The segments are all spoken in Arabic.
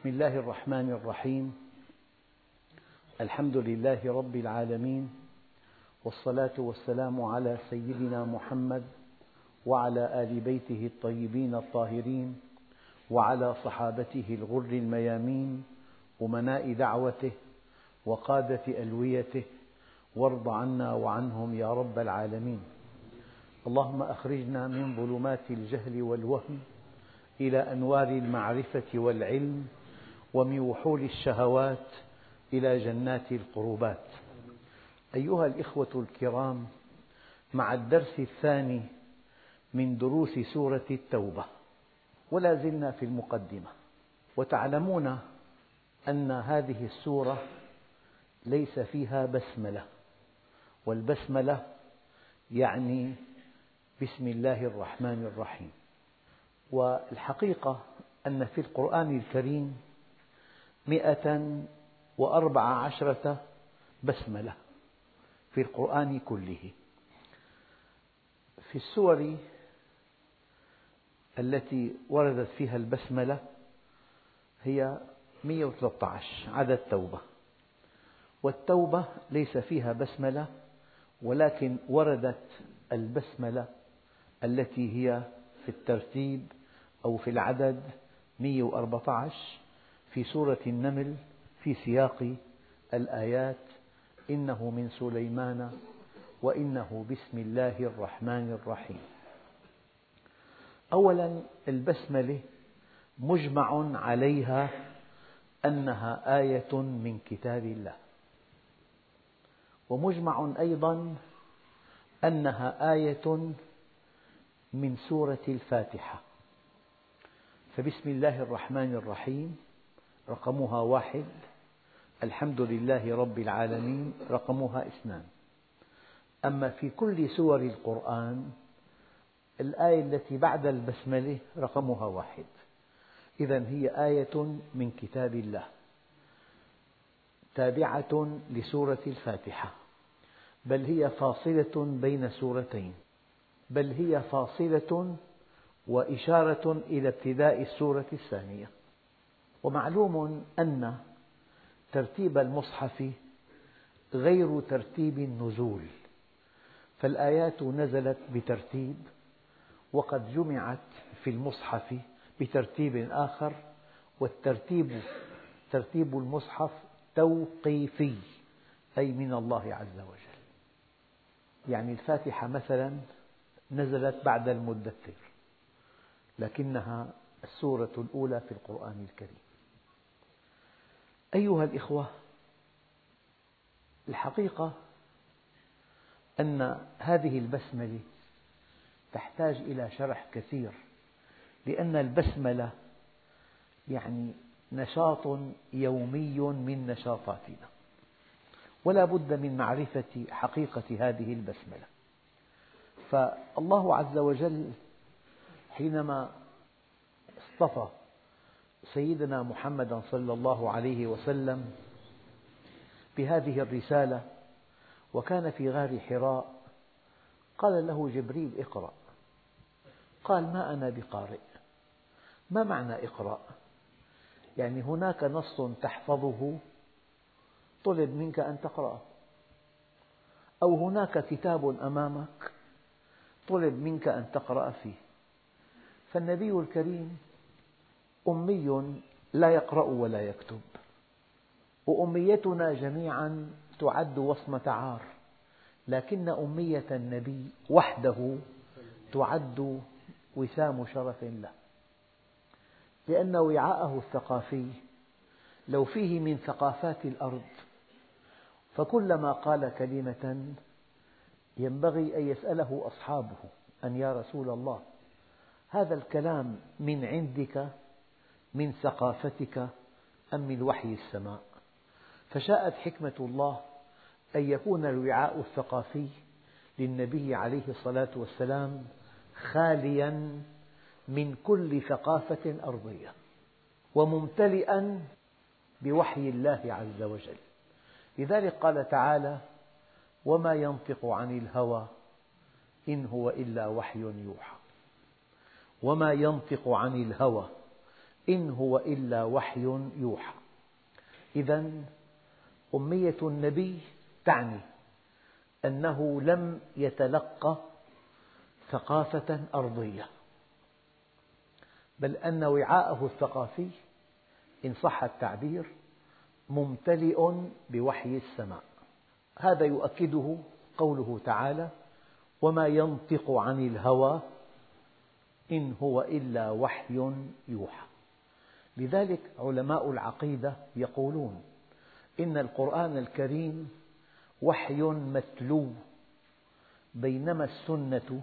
بسم الله الرحمن الرحيم. الحمد لله رب العالمين والصلاة والسلام على سيدنا محمد وعلى آل بيته الطيبين الطاهرين وعلى صحابته الغر الميامين أمناء دعوته وقادة ألويته وارض عنا وعنهم يا رب العالمين. اللهم أخرجنا من ظلمات الجهل والوهم إلى أنوار المعرفة والعلم ومن وحول الشهوات إلى جنات القربات. أيها الإخوة الكرام مع الدرس الثاني من دروس سورة التوبة ولا زلنا في المقدمة. وتعلمون أن هذه السورة ليس فيها بسملة والبسملة يعني بسم الله الرحمن الرحيم. والحقيقة أن في القرآن الكريم مئة وأربع عشرة بسملة في القرآن كله. في السور التي وردت فيها البسملة هي 113 عدد توبة والتوبة ليس فيها بسملة ولكن وردت البسملة التي هي في الترتيب أو في العدد 114 في سورة النمل في سياق الآيات إنه من سليمان وإنه بسم الله الرحمن الرحيم. أولا البسملة مجمع عليها أنها آية من كتاب الله. ومجمع أيضا أنها آية من سورة الفاتحة. فبسم الله الرحمن الرحيم. رقمها واحد. الحمد لله رب العالمين رقمها اثنان. أما في كل سور القرآن الآية التي بعد البسملة رقمها واحد. إذا هي آية من كتاب الله. تابعة لسورة الفاتحة. بل هي فاصلة بين سورتين. بل هي فاصلة وإشارة إلى ابتداء السورة الثانية. ومعلوم أن ترتيب المصحف غير ترتيب النزول فالآيات نزلت بترتيب وقد جمعت في المصحف بترتيب آخر والترتيب ترتيب المصحف توقيفي أي من الله عز وجل. يعني الفاتحة مثلا نزلت بعد المدثر لكنها السورة الأولى في القرآن الكريم. أيها الإخوة الحقيقة أن هذه البسملة تحتاج إلى شرح كثير لأن البسملة يعني نشاط يومي من نشاطاتنا ولا بد من معرفة حقيقة هذه البسملة. فالله عز وجل حينما اصطفى سيدنا محمدا صلى الله عليه وسلم بهذه الرسالة وكان في غار حراء قال له جبريل اقرأ. قال ما أنا بقارئ. ما معنى اقرأ؟ يعني هناك نص تحفظه طلب منك أن تقرأه. أو هناك كتاب أمامك طلب منك أن تقرأ فيه. فالنبي الكريم أمي لا يقرأ ولا يكتب. وأميتنا جميعا تعد وصمة عار. لكن أمية النبي وحده تعد وسام شرف له. لأن وعاءه الثقافي لو فيه من ثقافات الأرض فكلما قال كلمة ينبغي أن يسأله أصحابه أن يا رسول الله هذا الكلام من عندك من ثقافتك أم من وحي السماء؟ فشاءت حكمة الله أن يكون الوعاء الثقافي للنبي عليه الصلاة والسلام خاليا من كل ثقافة أرضية وممتلئا بوحي الله عز وجل. لذلك قال تعالى وما ينطق عن الهوى إن هو إلا وحي يوحى. وما ينطق عن الهوى إن هو إلا وحي يوحى. إذا أمية النبي تعني أنه لم يتلقى ثقافة أرضية بل أن وعاءه الثقافي إن صح التعبير ممتلئ بوحي السماء. هذا يؤكده قوله تعالى وما ينطق عن الهوى إن هو إلا وحي يوحى. لذلك علماء العقيدة يقولون إن القرآن الكريم وحي متلو بينما السنة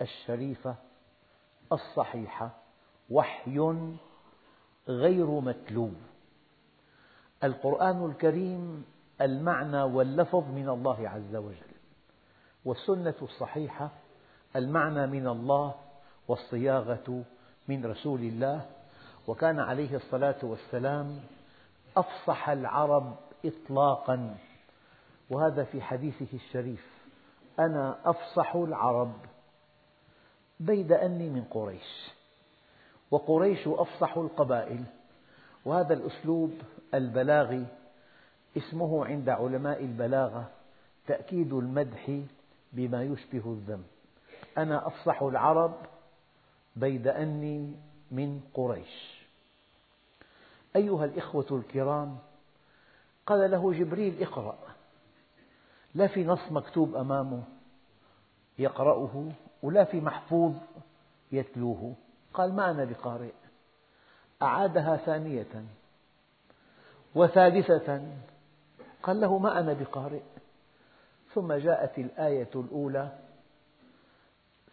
الشريفة الصحيحة وحي غير متلو. القرآن الكريم المعنى واللفظ من الله عز وجل والسنة الصحيحة المعنى من الله والصياغة من رسول الله وكان عليه الصلاة والسلام أفصح العرب إطلاقا. وهذا في حديثه الشريف. أنا أفصح العرب بيد أني من قريش. وقريش أفصح القبائل. وهذا الأسلوب البلاغي اسمه عند علماء البلاغة تأكيد المدح بما يشبه الذم. أنا أفصح العرب بيد أني من قريش. أيها الإخوة الكرام قال له جبريل اقرأ. لا في نص مكتوب أمامه يقرأه ولا في محفوظ يتلوه. قال ما أنا بقارئ. أعادها ثانية وثالثة. قال له ما أنا بقارئ. ثم جاءت الآية الأولى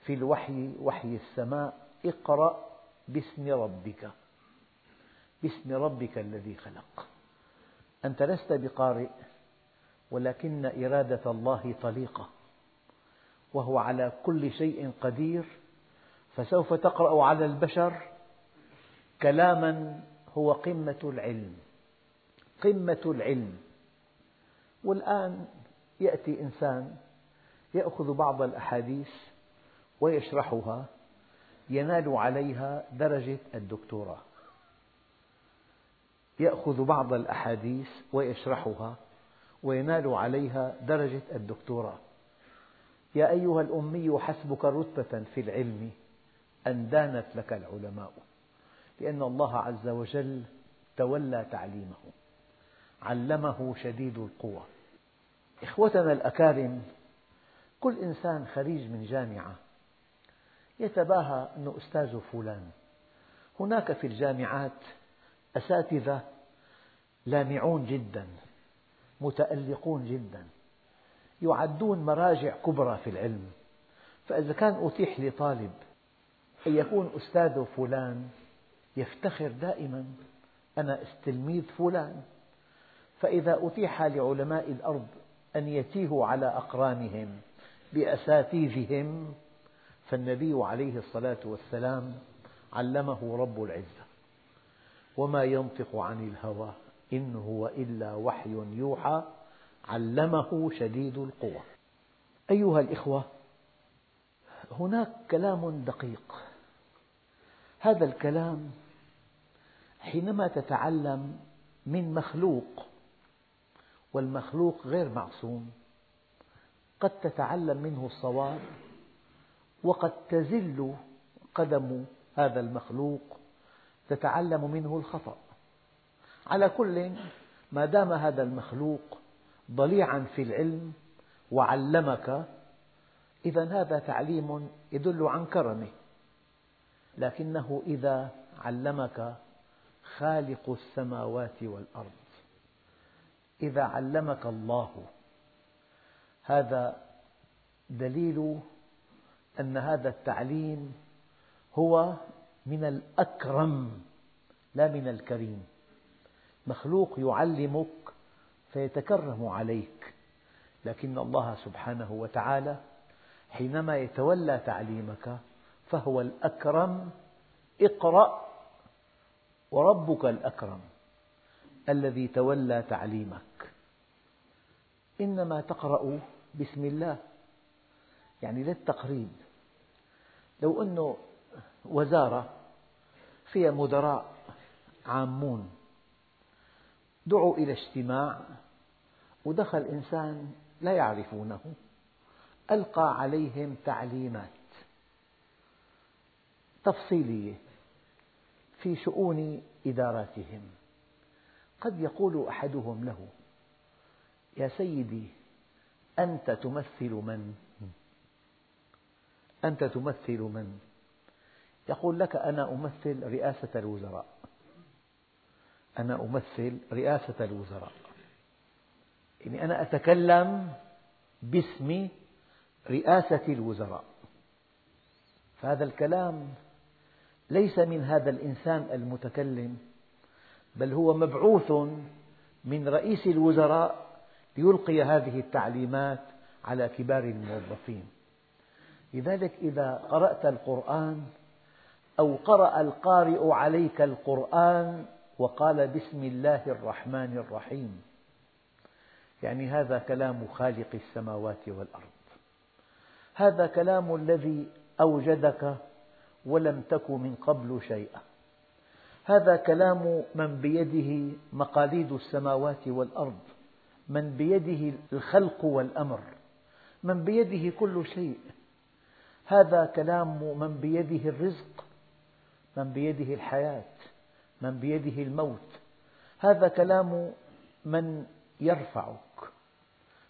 في الوحي وحي السماء اقرأ. باسم ربك. باسم ربك الذي خلق. أنت لست بقارئ ولكن إرادة الله طليقة. وهو على كل شيء قدير. فسوف تقرأ على البشر كلاما هو قمة العلم. قمة العلم. والآن يأتي إنسان يأخذ بعض الأحاديث ويشرحها. ينال عليها درجة الدكتوراه. يأخذ بعض الأحاديث ويشرحها وينال عليها درجة الدكتوراه. يا أيها الأمي حسبك رتبة في العلم أن دانت لك العلماء لأن الله عز وجل تولى تعليمه علمه شديد القوى. إخوتنا الأكارم كل إنسان خريج من جامعة يتباهى أنه أستاذ فلان. هناك في الجامعات أساتذة لامعون جدا متألقون جدا يعدون مراجع كبرى في العلم. فإذا كان أتيح لطالب أن يكون أستاذ فلان يفتخر دائما أنا تلميذ فلان. فإذا أتيح لعلماء الأرض أن يتيهوا على أقرانهم بأساتذهم فالنبي عليه الصلاة والسلام علمه رب العزة. وما ينطق عن الهوى إن هو إلا وحي يوحى علمه شديد القوى. أيها الإخوة هناك كلام دقيق. هذا الكلام حينما تتعلم من مخلوق والمخلوق غير معصوم قد تتعلم منه الصواب وقد تزل قدم هذا المخلوق تتعلم منه الخطأ. على كل ما دام هذا المخلوق ضليعا في العلم وعلمك إذا هذا تعليم يدل عن كرمه. لكنه إذا علمك خالق السماوات والأرض إذا علمك الله هذا دليل أن هذا التعليم هو من الأكرم لا من الكريم. مخلوق يعلمك فيتكرم عليك. لكن الله سبحانه وتعالى حينما يتولى تعليمك فهو الأكرم اقرأ وربك الأكرم الذي تولى تعليمك. إنما تقرأ بسم الله يعني للتقريب. لو أنه وزارة فيها مدراء عامون دعوا إلى اجتماع ودخل إنسان لا يعرفونه ألقى عليهم تعليمات تفصيلية في شؤون إداراتهم قد يقول أحدهم له يا سيدي أنت تمثل من؟ أنت تمثل من؟ يقول لك أنا أمثل رئاسة الوزراء. أنا أمثل رئاسة الوزراء. يعني أنا أتكلم باسم رئاسة الوزراء. فهذا الكلام ليس من هذا الإنسان المتكلم بل هو مبعوث من رئيس الوزراء ليلقي هذه التعليمات على كبار الموظفين. لذلك إذا قرأت القرآن أو قرأ القارئ عليك القرآن وقال بسم الله الرحمن الرحيم يعني هذا كلام خالق السماوات والأرض. هذا كلام الذي أوجدك ولم تك من قبل شيئا. هذا كلام من بيده مقاليد السماوات والأرض من بيده الخلق والأمر من بيده كل شيء. هذا كلام من بيده الرزق من بيده الحياة من بيده الموت. هذا كلام من يرفعك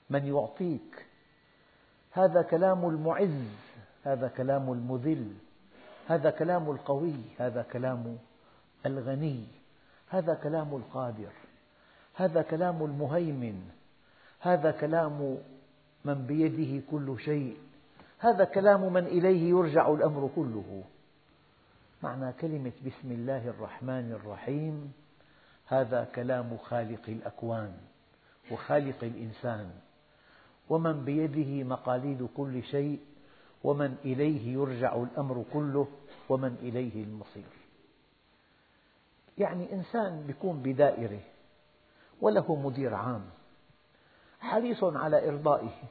من يعطيك. هذا كلام المعز هذا كلام المذل هذا كلام القوي هذا كلام الغني هذا كلام القادر هذا كلام المهيمن هذا كلام من بيده كل شيء. هذا كلام من إليه يرجع الأمر كله. معنى كلمة بسم الله الرحمن الرحيم هذا كلام خالق الأكوان وخالق الإنسان. ومن بيده مقاليد كل شيء ومن إليه يرجع الأمر كله ومن إليه المصير. يعني إنسان يكون بدائرة وله مدير عام حريص على إرضائه.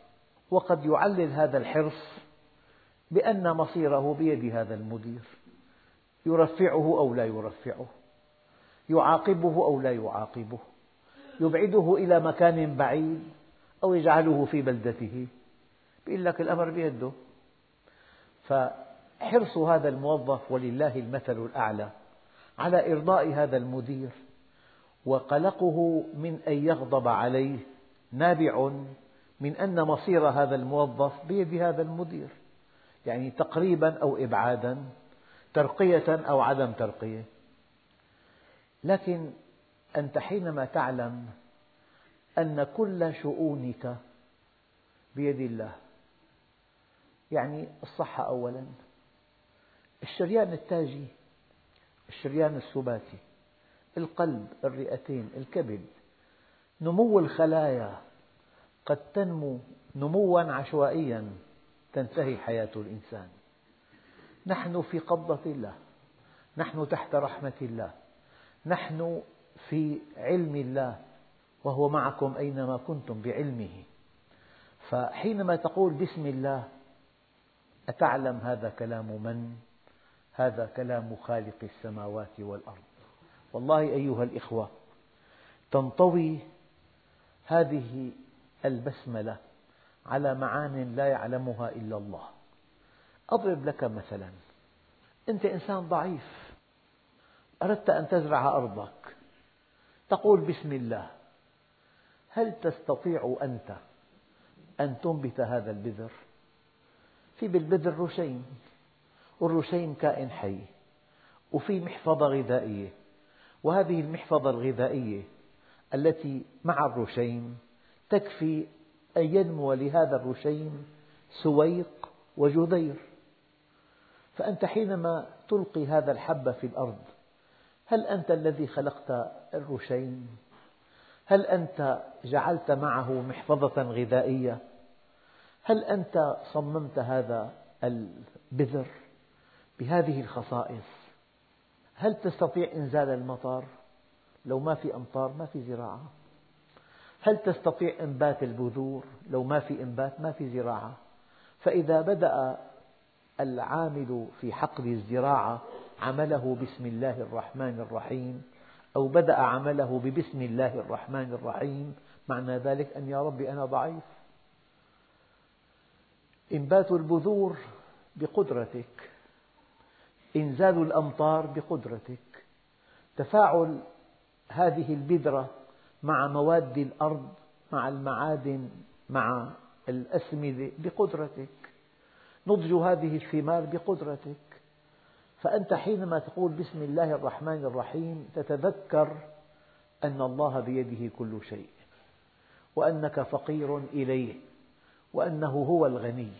وقد يعلل هذا الحرص بأن مصيره بيد هذا المدير. يرفعه أو لا يرفعه يعاقبه أو لا يعاقبه يبعده إلى مكان بعيد أو يجعله في بلدته يقول لك الأمر بيده. فحرص هذا الموظف ولله المثل الأعلى على إرضاء هذا المدير وقلقه من أن يغضب عليه نابع من أن مصير هذا الموظف بيد هذا المدير. يعني تقريبا أو إبعادا ترقية أو عدم ترقية. لكن أنت حينما تعلم أن كل شؤونك بيد الله يعني الصحة أولا. الشريان التاجي الشريان السباتي القلب الرئتين الكبد نمو الخلايا قد تنمو نموا عشوائيا تنتهي حياة الإنسان. نحن في قبضة الله نحن تحت رحمة الله نحن في علم الله وهو معكم أينما كنتم بعلمه. فحينما تقول بسم الله أتعلم هذا كلام من؟ هذا كلام خالق السماوات والأرض. والله أيها الإخوة تنطوي هذه البسملة على معان لا يعلمها إلا الله. أضرب لك مثلا. أنت إنسان ضعيف. أردت أن تزرع أرضك. تقول بسم الله. هل تستطيع أنت أن تنبت هذا البذر؟ في بالبذر رشيم والرشيم كائن حي. وفي محفظة غذائية. وهذه المحفظة الغذائية التي مع الرشيم تكفي أن ينمو لهذا الرشيم سويق وجذير فأنت حينما تلقي هذا الحب في الأرض هل أنت الذي خلقت الرشين؟ هل أنت جعلت معه محفظة غذائية؟ هل أنت صممت هذا البذر بهذه الخصائص؟ هل تستطيع إنزال المطر؟ لو ما في أمطار ما في زراعة هل تستطيع إنبات البذور؟ لو ما في إنبات ما في زراعة. فإذا بدأ العامل في حقل الزراعة عمله بسم الله الرحمن الرحيم أو بدأ عمله ببسم الله الرحمن الرحيم معنى ذلك أن يا رب أنا ضعيف. إنبات البذور بقدرتك. إنزال الأمطار بقدرتك. تفاعل هذه البذرة مع مواد الأرض مع المعادن مع الأسمدة بقدرتك. نضج هذه الثمار بقدرتك. فأنت حينما تقول بسم الله الرحمن الرحيم تتذكر أن الله بيده كل شيء وأنك فقير إليه وأنه هو الغني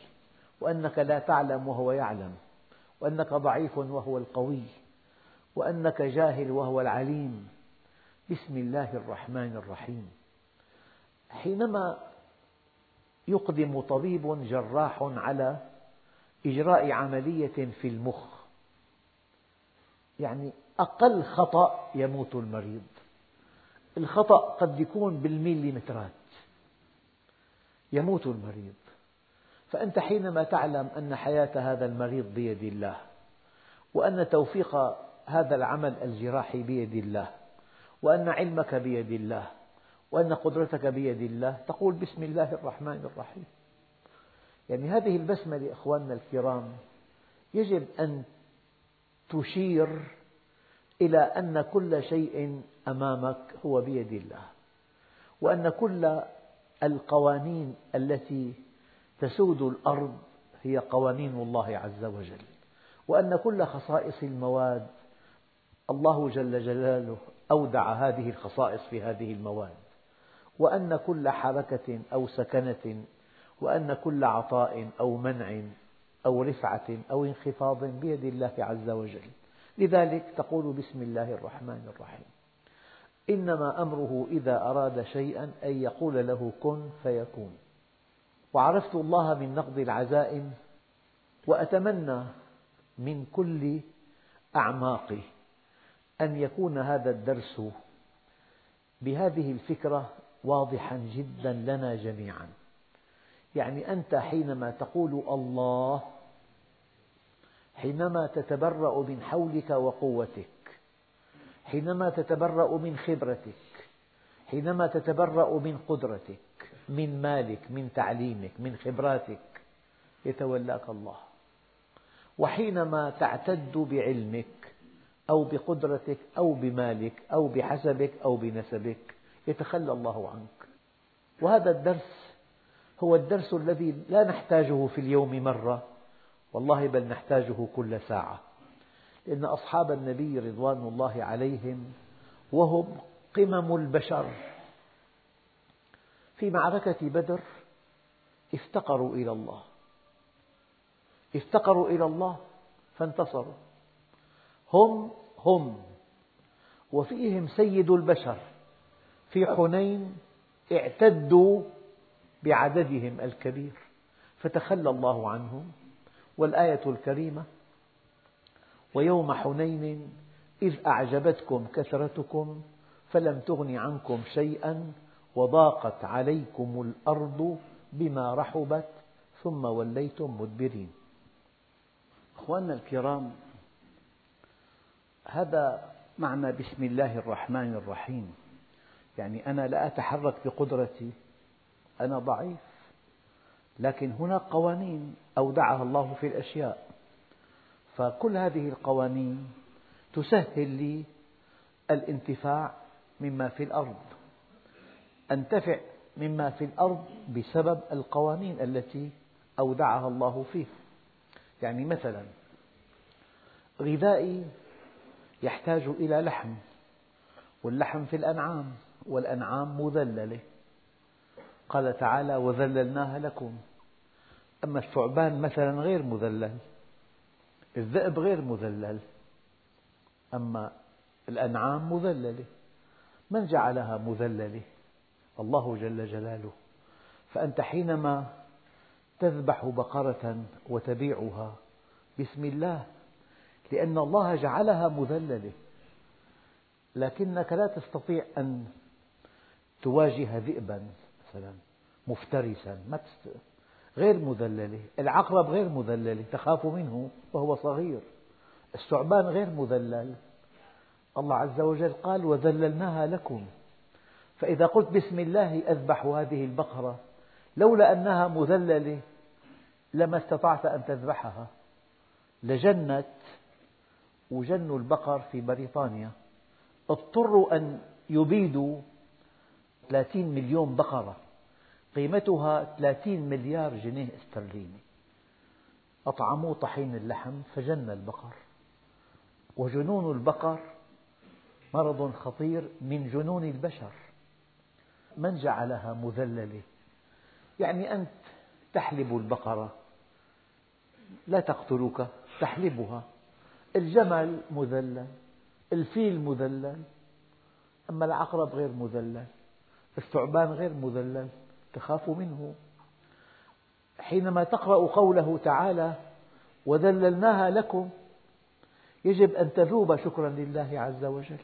وأنك لا تعلم وهو يعلم وأنك ضعيف وهو القوي وأنك جاهل وهو العليم. بسم الله الرحمن الرحيم. حينما يقدم طبيب جراح على إجراء عملية في المخ يعني أقل خطأ يموت المريض. الخطأ قد يكون بالميليمترات يموت المريض. فأنت حينما تعلم أن حياة هذا المريض بيد الله وأن توفيق هذا العمل الجراحي بيد الله وأن علمك بيد الله وأن قدرتك بيد الله. تقول بسم الله الرحمن الرحيم. يعني هذه البسملة أخواننا الكرام يجب أن تشير إلى أن كل شيء أمامك هو بيد الله وأن كل القوانين التي تسود الأرض هي قوانين الله عز وجل وأن كل خصائص المواد الله جل جلاله أودع هذه الخصائص في هذه المواد وأن كل حركة أو سكنة وأن كل عطاء أو منع أو رفعة أو انخفاض بيد الله عز وجل. لذلك تقول بسم الله الرحمن الرحيم إنما أمره إذا أراد شيئا أن يقول له كن فيكون. وعرفت الله من نقض العزائم وأتمنى من كل أعماقي أن يكون هذا الدرس بهذه الفكرة واضحا جدا لنا جميعا. يعني أنت حينما تقول الله حينما تتبرأ من حولك وقوتك حينما تتبرأ من خبرتك حينما تتبرأ من قدرتك من مالك من تعليمك من خبراتك يتولاك الله. وحينما تعتد بعلمك أو بقدرتك أو بمالك أو بحسبك أو بنسبك. يتخلى الله عنك. وهذا الدرس هو الدرس الذي لا نحتاجه في اليوم مرة. والله بل نحتاجه كل ساعة. لأن أصحاب النبي رضوان الله عليهم وهم قمم البشر. في معركة بدر افتقروا إلى الله. افتقروا إلى الله فانتصروا. هم هم. وفيهم سيد البشر في حنين اعتدوا بعددهم الكبير فتخلى الله عنهم. والآية الكريمة ويوم حنين إذ أعجبتكم كثرتكم فلم تغن عنكم شيئا وضاقت عليكم الأرض بما رحبت ثم وليتم مدبرين. أخواننا الكرام هذا معنى بسم الله الرحمن الرحيم. يعني أنا لا أتحرك بقدرتي أنا ضعيف. لكن هناك قوانين أودعها الله في الأشياء. فكل هذه القوانين تسهل لي الانتفاع مما في الأرض أنتفع مما في الأرض بسبب القوانين التي أودعها الله فيه. يعني مثلا غذائي يحتاج إلى لحم واللحم في الأنعام والأنعام مذللة. قال تعالى وذللناها لكم. أما الثعبان مثلا غير مذلل الذئب غير مذلل أما الأنعام مذللة. من جعلها مذللة؟ الله جل جلاله. فأنت حينما تذبح بقرة وتبيعها بسم الله لأن الله جعلها مذللة. لكنك لا تستطيع أن تواجه ذئبا مثلا مفترسا ما تست... غير مذللة. العقرب غير مذللة تخاف منه وهو صغير. الثعبان غير مذلل. الله عز وجل قال وذللناها لكم. فإذا قلت بسم الله أذبح هذه البقرة لولا أنها مذللة لما استطعت أن تذبحها. لجنت وجنوا البقر في بريطانيا. اضطروا أن يبيدوا 30 مليون بقرة. قيمتها 30 مليار جنيه استرليني. أطعموه طحين اللحم فجن البقر. وجنون البقر مرض خطير من جنون البشر. من جعلها مذللة؟ يعني أنت تحلب البقرة. لا تقتلك تحلبها. الجمل مذلل الفيل مذلل أما العقرب غير مذلل الثعبان غير مذلل تخاف منه. حينما تقرأ قوله تعالى وذللناها لكم يجب أن تذوب شكرا لله عز وجل.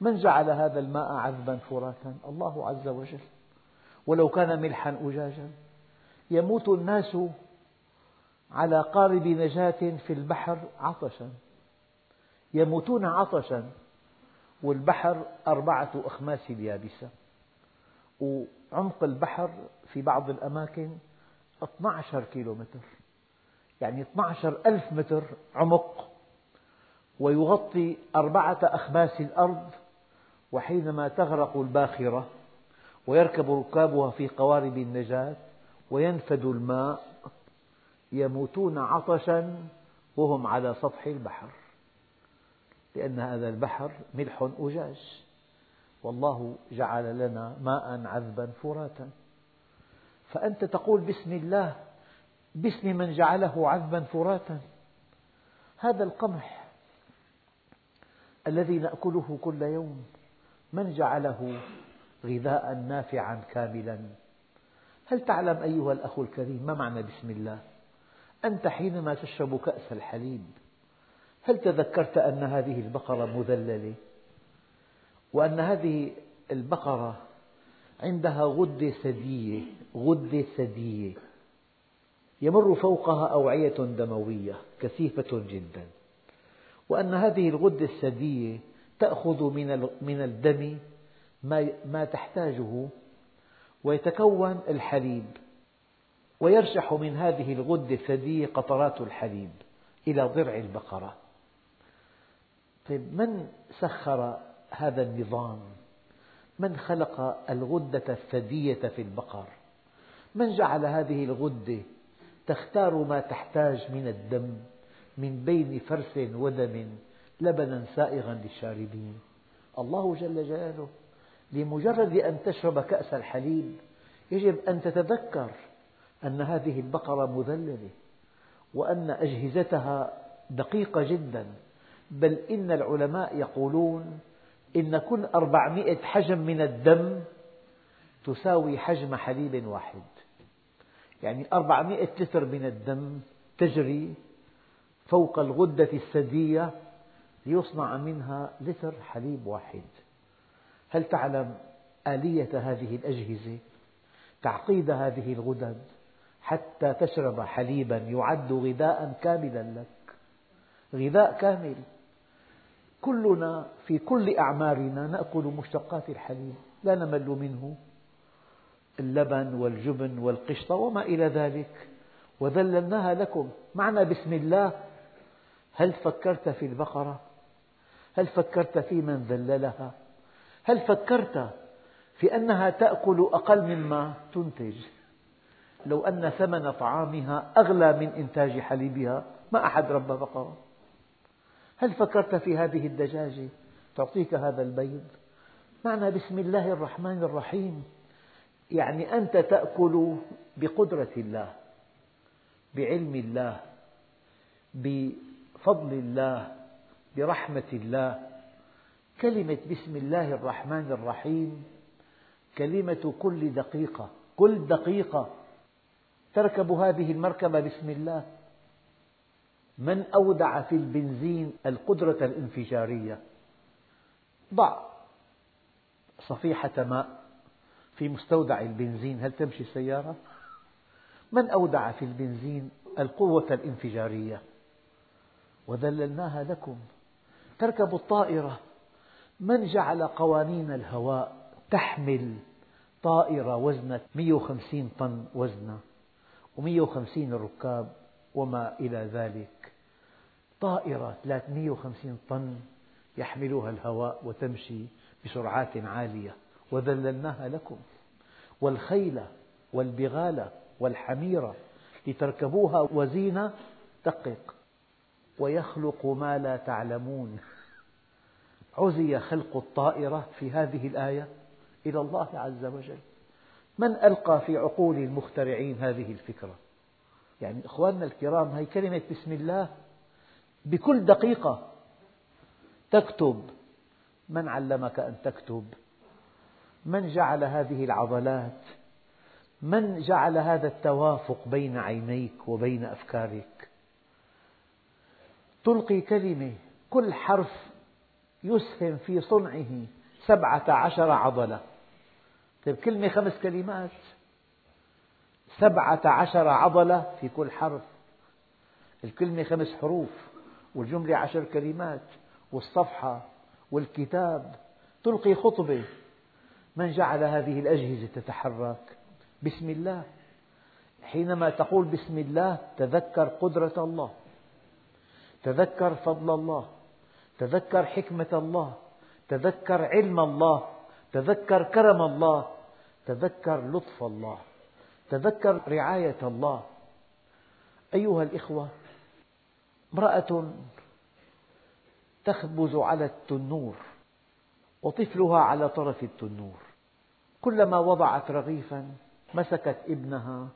من جعل هذا الماء عذبا فراتا الله عز وجل. ولو كان ملحا أجاجا. يموت الناس على قارب نجاة في البحر عطشا. يموتون عطشا والبحر أربعة أخماس اليابسة وعمق البحر في بعض الأماكن 12 كيلومتر. يعني 12 ألف متر عمق. ويغطي أربعة أخماس الأرض وحينما تغرق الباخرة ويركب ركابها في قوارب النجاة وينفد الماء. يموتون عطشا وهم على سطح البحر. لأن هذا البحر ملح أجاج. والله جعل لنا ماء عذبا فراتا. فأنت تقول بسم الله باسم من جعله عذبا فراتا. هذا القمح الذي نأكله كل يوم من جعله غذاء نافعا كاملا؟ هل تعلم أيها الأخ الكريم ما معنى بسم الله؟ أنت حينما تشرب كأس الحليب هل تذكرت أن هذه البقرة مذللة؟ وأن هذه البقرة عندها غدة ثديية غدة ثديية يمر فوقها أوعية دموية كثيفة جدا. وأن هذه الغدة الثديية تأخذ من الدم ما تحتاجه ويتكون الحليب. ويرشح من هذه الغدة الثديية قطرات الحليب إلى ضرع البقرة. طيب من سخر هذا النظام؟ من خلق الغدة الثدية في البقر؟ من جعل هذه الغدة تختار ما تحتاج من الدم من بين فرث ودم لبنا سائغا للشاربين؟ الله جل جلاله لمجرد أن تشرب كأس الحليب يجب أن تتذكر أن هذه البقرة مذللة وأن أجهزتها دقيقة جدا. بل إن العلماء يقولون إن كل أربعمئة حجم من الدم تساوي حجم حليب واحد. يعني أربعمئة لتر من الدم تجري فوق الغدة الثدية ليصنع منها لتر حليب واحد. هل تعلم آلية هذه الأجهزة؟ تعقيد هذه الغدد؟ حتى تشرب حليبا يعد غذاء كاملا لك. غذاء كامل. كلنا في كل أعمارنا نأكل مشتقات الحليب لا نمل منه. اللبن والجبن والقشطة وما إلى ذلك. وذللناها لكم. معنى بسم الله. هل فكرت في البقرة؟ هل فكرت في من ذللها؟ هل فكرت في أنها تأكل أقل مما تنتج؟ لو أن ثمن طعامها أغلى من إنتاج حليبها ما أحد ربى بقرة. هل فكرت في هذه الدجاجة؟ تعطيك هذا البيض. معنى بسم الله الرحمن الرحيم. يعني أنت تأكل بقدرة الله بعلم الله بفضل الله برحمة الله. كلمة بسم الله الرحمن الرحيم كلمة كل دقيقة كل دقيقة. تركب هذه المركبة بسم الله. من أودع في البنزين القدرة الانفجارية؟ ضع صفيحة ماء في مستودع البنزين. هل تمشي السيارة؟ من أودع في البنزين القوة الانفجارية؟ وذللناها لكم. تركب الطائرة. من جعل قوانين الهواء تحمل طائرة وزنها 150 طن وزنها و150 ركاب وما إلى ذلك. طائرة 350 طن يحملها الهواء وتمشي بسرعات عالية وذللناها لكم. والخيل والبغال والحمير لتركبوها وزينة دقق ويخلق ما لا تعلمون. عزي خلق الطائرة في هذه الآية إلى الله عز وجل. من ألقى في عقول المخترعين هذه الفكرة؟ يعني إخواننا الكرام هي كلمة بسم الله بكل دقيقة. تكتب. من علمك أن تكتب؟ من جعل هذه العضلات؟ من جعل هذا التوافق بين عينيك وبين أفكارك؟ تلقي كلمة كل حرف يسهم في صنعه سبعة عشر عضلة. طيب كلمة خمس كلمات. سبعة عشر عضلة في كل حرف. الكلمة خمس حروف والجملة عشر كلمات والصفحة والكتاب. تلقي خطبة. من جعل هذه الأجهزة تتحرك؟ بسم الله. حينما تقول بسم الله تذكر قدرة الله. تذكر فضل الله. تذكر حكمة الله. تذكر علم الله. تذكر كرم الله تذكر لطف الله تذكر رعاية الله. أيها الإخوة امرأة تخبز على التنور وطفلها على طرف التنور. كلما وضعت رغيفا مسكت ابنها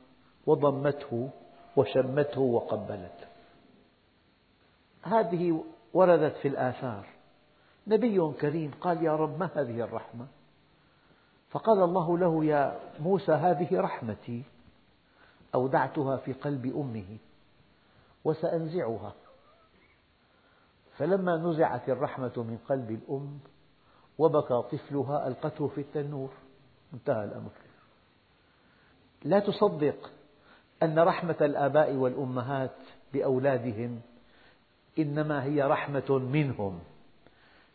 وضمته وشمته وقبلته هذه وردت في الآثار. نبي كريم قال يا رب ما هذه الرحمة؟ فقال الله له يا موسى هذه رحمتي أودعتها في قلب أمه وسأنزعها. فلما نزعت الرحمة من قلب الأم وبكى طفلها ألقته في التنور. انتهى الأمر. لا تصدق أن رحمة الآباء والأمهات بأولادهم إنما هي رحمة منهم.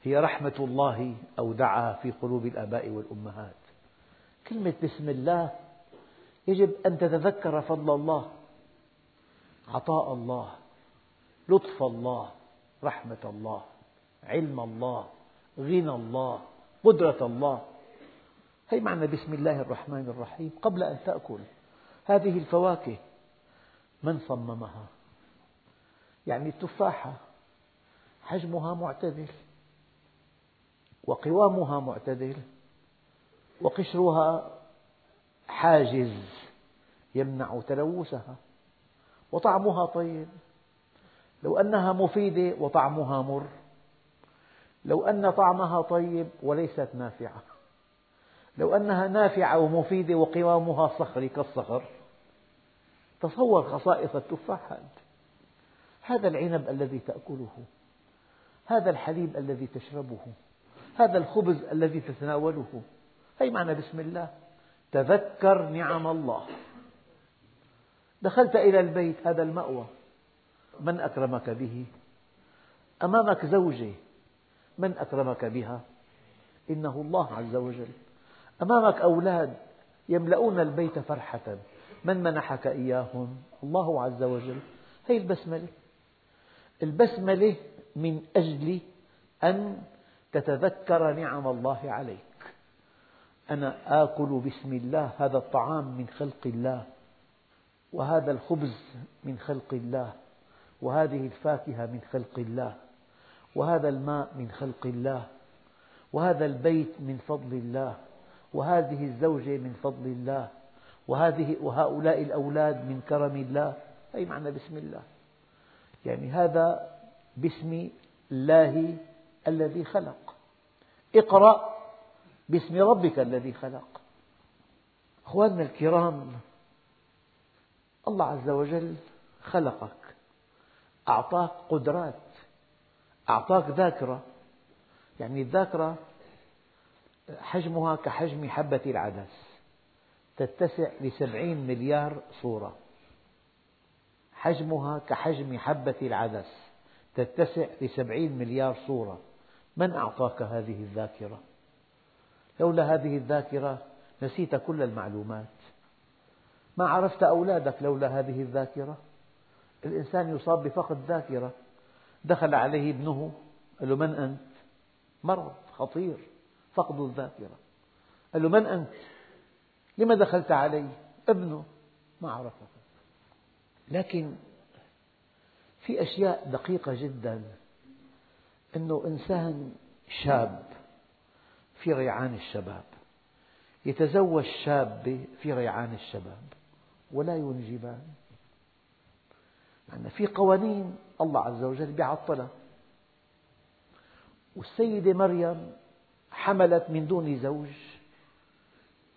هي رحمة الله أودعها في قلوب الآباء والأمهات. كلمة بسم الله يجب أن تتذكر فضل الله عطاء الله لطف الله رحمة الله علم الله غنى الله قدرة الله. هي معنى بسم الله الرحمن الرحيم قبل أن تأكل. هذه الفواكه من صممها؟ يعني التفاحة حجمها معتدل وقوامها معتدل وقشرها حاجز يمنع تلوثها وطعمها طيب. لو أنها مفيدة وطعمها مر. لو أن طعمها طيب وليست نافعة. لو أنها نافعة ومفيدة وقوامها صخري كالصخر. تصور خصائص التفاح هذا العنب الذي تأكله. هذا الحليب الذي تشربه. هذا الخبز الذي تتناوله. هي معنى بسم الله؟ تذكر نعم الله. دخلت إلى البيت هذا المأوى. من أكرمك به؟ أمامك زوجة من أكرمك بها؟ إنه الله عز وجل. أمامك أولاد يملؤون البيت فرحة. من منحك إياهم؟ الله عز وجل. هي البسملة. البسملة من أجل أن تتذكر نعم الله عليك. أنا آكل بسم الله هذا الطعام من خلق الله وهذا الخبز من خلق الله وهذه الفاكهة من خلق الله وهذا الماء من خلق الله وهذا البيت من فضل الله وهذه الزوجة من فضل الله وهذه وهؤلاء الأولاد من كرم الله. أي معنى بسم الله؟ يعني هذا باسم الله الذي خلق. اقرأ باسم ربك الذي خلق. أخواننا الكرام الله عز وجل خلقك أعطاك قدرات أعطاك ذاكرة. يعني الذاكرة حجمها كحجم حبة العدس تتسع لسبعين مليار صورة. حجمها كحجم حبة العدس تتسع لسبعين مليار صورة. من أعطاك هذه الذاكرة؟ لولا هذه الذاكرة نسيت كل المعلومات ما عرفت أولادك لولا هذه الذاكرة الإنسان يصاب بفقد ذاكرة دخل عليه ابنه قال له من أنت؟ مرض خطير فقد الذاكرة قال له من أنت؟ لما دخلت علي؟ ابنه ما عرفك لكن في أشياء دقيقة جدا أنه إنسان شاب في ريعان الشباب. يتزوج شابة في ريعان الشباب. ولا ينجبان. يعني في قوانين الله عز وجل بيعطلها. والسيدة مريم حملت من دون زوج.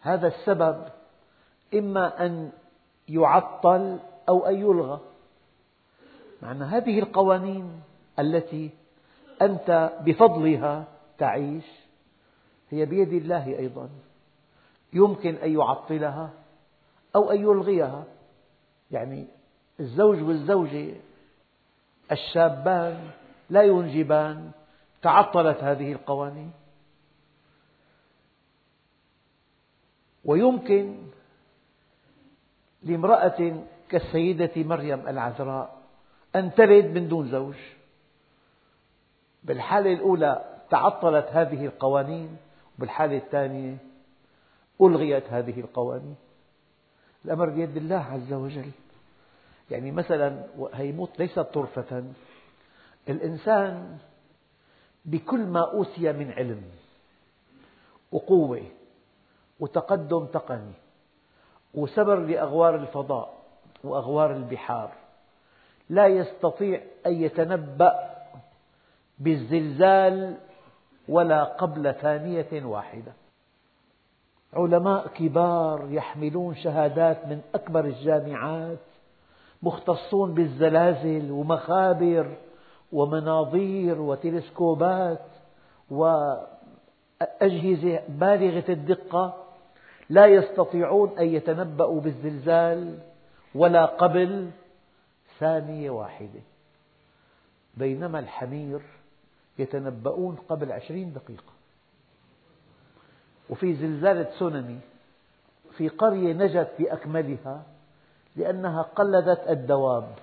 هذا السبب إما أن يعطل أو أن يلغى. معنى هذه القوانين التي أنت بفضلها تعيش هي بيد الله أيضا. يمكن أن يعطلها أو أن يلغيها. يعني الزوج والزوجة الشابان لا ينجبان. تعطلت هذه القوانين. ويمكن لامرأة كالسيدة مريم العذراء أن تلد من دون زوج. بالحالة الأولى تعطلت هذه القوانين. وبالحالة الثانية ألغيت هذه القوانين. الأمر بيد الله عز وجل. يعني مثلا هيموت ليست طرفة. الإنسان بكل ما أوتي من علم وقوة وتقدم تقني وسبر لأغوار الفضاء وأغوار البحار لا يستطيع أن يتنبأ بالزلزال ولا قبل ثانية واحدة. علماء كبار يحملون شهادات من أكبر الجامعات مختصون بالزلازل ومخابر ومناظير وتلسكوبات وأجهزة بالغة الدقة لا يستطيعون أن يتنبأوا بالزلزال ولا قبل ثانية واحدة. بينما الحمير يتنبؤون قبل عشرين دقيقة. وفي زلزال تسونامي في قرية نجت بأكملها لأنها قلدت الدواب.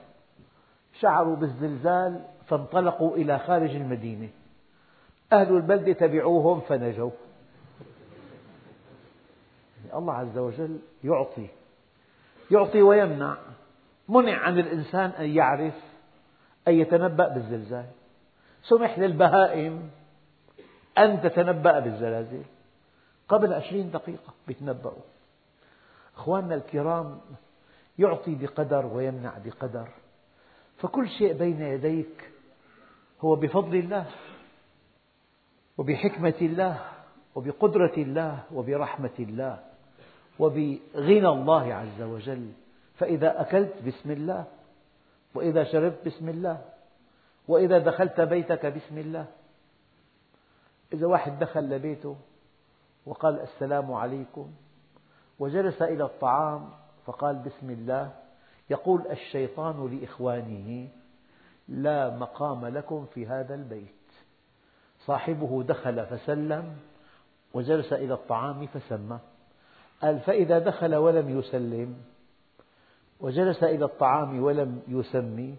شعروا بالزلزال فانطلقوا إلى خارج المدينة. أهل البلدة تبعوهم فنجوا. الله عز وجل يعطي يعطي ويمنع. منع عن الإنسان أن يعرف أن يتنبأ بالزلزال. سمح للبهائم أن تتنبأ بالزلازل. قبل عشرين دقيقة يتنبأوا أخواننا الكرام يعطي بقدر ويمنع بقدر. فكل شيء بين يديك هو بفضل الله وبحكمة الله وبقدرة الله وبرحمة الله وبغنى الله عز وجل. فإذا أكلت بسم الله وإذا شربت بسم الله وإذا دخلت بيتك بسم الله. إذا واحد دخل لبيته وقال السلام عليكم وجلس إلى الطعام فقال بسم الله يقول الشيطان لإخوانه لا مقام لكم في هذا البيت. صاحبه دخل فسلم وجلس إلى الطعام فسمى. قال فإذا دخل ولم يسلم وجلس إلى الطعام ولم يسمي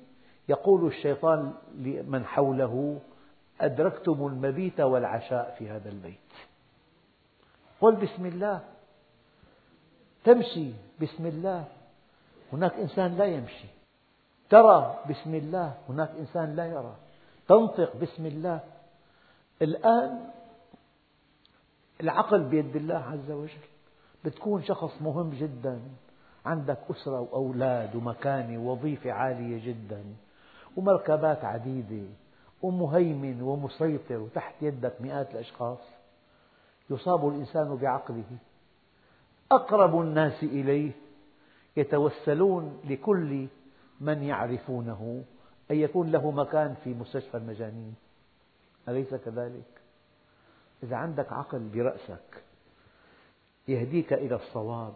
يقول الشيطان لمن حوله أدركتم المبيت والعشاء في هذا البيت. قل بسم الله. تمشي بسم الله. هناك إنسان لا يمشي. ترى بسم الله. هناك إنسان لا يرى. تنطق بسم الله. الآن العقل بيد الله عز وجل. بتكون شخص مهم جدا. عندك أسرة وأولاد ومكانة ووظيفة عالية جدا. ومركبات عديدة ومهيمن ومسيطر وتحت يدك مئات الأشخاص. يصاب الإنسان بعقله. أقرب الناس إليه يتوسلون لكل من يعرفونه أن يكون له مكان في مستشفى المجانين. أليس كذلك؟ إذا عندك عقل برأسك يهديك إلى الصواب.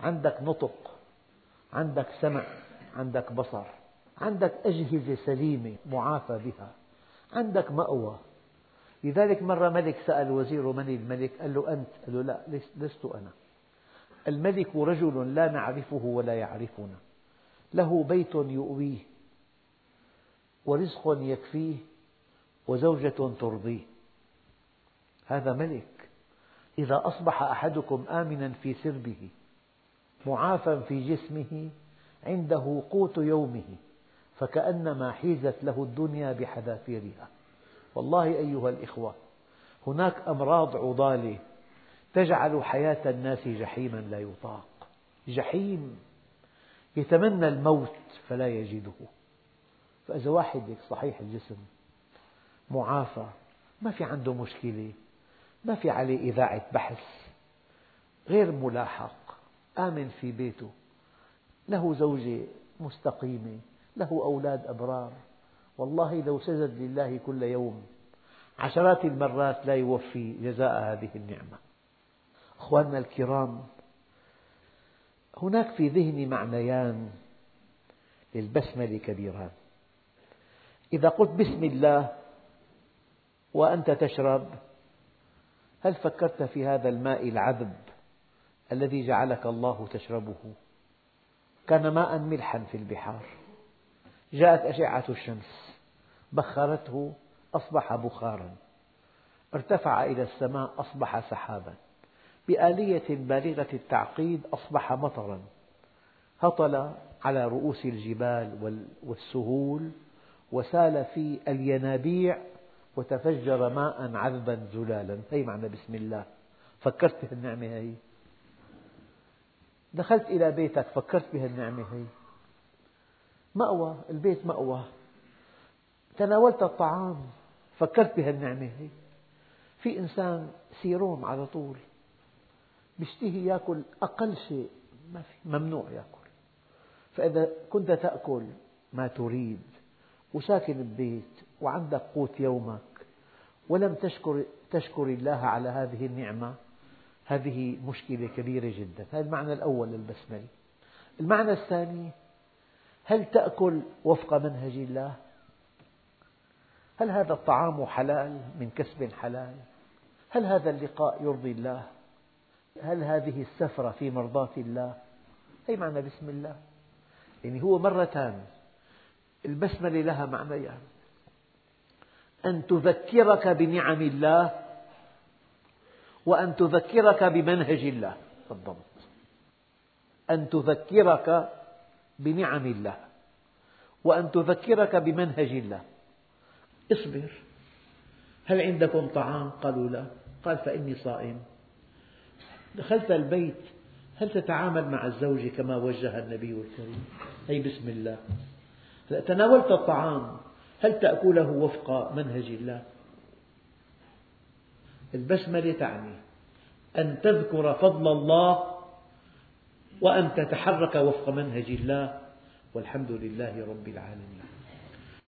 عندك نطق عندك سمع عندك بصر. عندك أجهزة سليمة معافى بها عندك مأوى. لذلك مرة ملك سأل وزيره من الملك قال له أنت؟ قال له لا لست أنا. الملك رجل لا نعرفه ولا يعرفنا. له بيت يؤويه ورزق يكفيه وزوجة ترضيه. هذا ملك. إذا أصبح أحدكم آمنا في سربه معافى في جسمه عنده قوت يومه. فكأنما حيزت له الدنيا بحذافيرها. والله أيها الإخوة هناك أمراض عضالة تجعل حياة الناس جحيما لا يطاق. جحيم. يتمنى الموت فلا يجده. فإذا واحد صحيح الجسم معافى ما في عنده مشكلة ما في عليه إذاعة بحث غير ملاحق آمن في بيته له زوجة مستقيمة له أولاد أبرار. والله لو سجد لله كل يوم عشرات المرات لا يوفي جزاء هذه النعمة. أخواننا الكرام هناك في ذهني معنيان للبسملة كبيران. إذا قلت بسم الله وأنت تشرب هل فكرت في هذا الماء العذب الذي جعلك الله تشربه؟ كان ماء ملحا في البحار. جاءت أشعة الشمس. بخرته أصبح بخارا. ارتفع إلى السماء أصبح سحابا. بآلية بالغة التعقيد أصبح مطرا. هطل على رؤوس الجبال والسهول وسال في الينابيع وتفجر ماء عذبا زلالا هي معنى بسم الله. فكرت بهالنعمة هي. دخلت إلى بيتك فكرت بهالنعمة هي. مأوى البيت مأوى. تناولت الطعام فكرت بهالنعمة هي. في إنسان سيروم على طول بيشتهي يأكل أقل شيء ما في ممنوع يأكل. فإذا كنت تأكل ما تريد وساكن ببيت وعندك قوت يومك ولم تشكر, تشكر الله على هذه النعمة هذه مشكلة كبيرة جدا. هذا المعنى الأول للبسملة. المعنى الثاني هل تأكل وفق منهج الله؟ هل هذا الطعام حلال من كسب حلال؟ هل هذا اللقاء يرضي الله؟ هل هذه السفرة في مرضاة الله؟ هي معنى بسم الله يعني هو مرتان البسملة لها معنيان أن تذكرك بنعم الله وأن تذكرك بمنهج الله بالضبط أن تذكرك بنعم الله وأن تذكرك بمنهج الله. اصبر. هل عندكم طعام؟ قالوا لا. قال فإني صائم. دخلت البيت. هل تتعامل مع الزوجة كما وجه النبي الكريم؟ هي بسم الله. تناولت الطعام؟ هل تأكله وفق منهج الله؟ البسملة تعني أن تذكر فضل الله وأن تتحرك وفق منهج الله والحمد لله رب العالمين.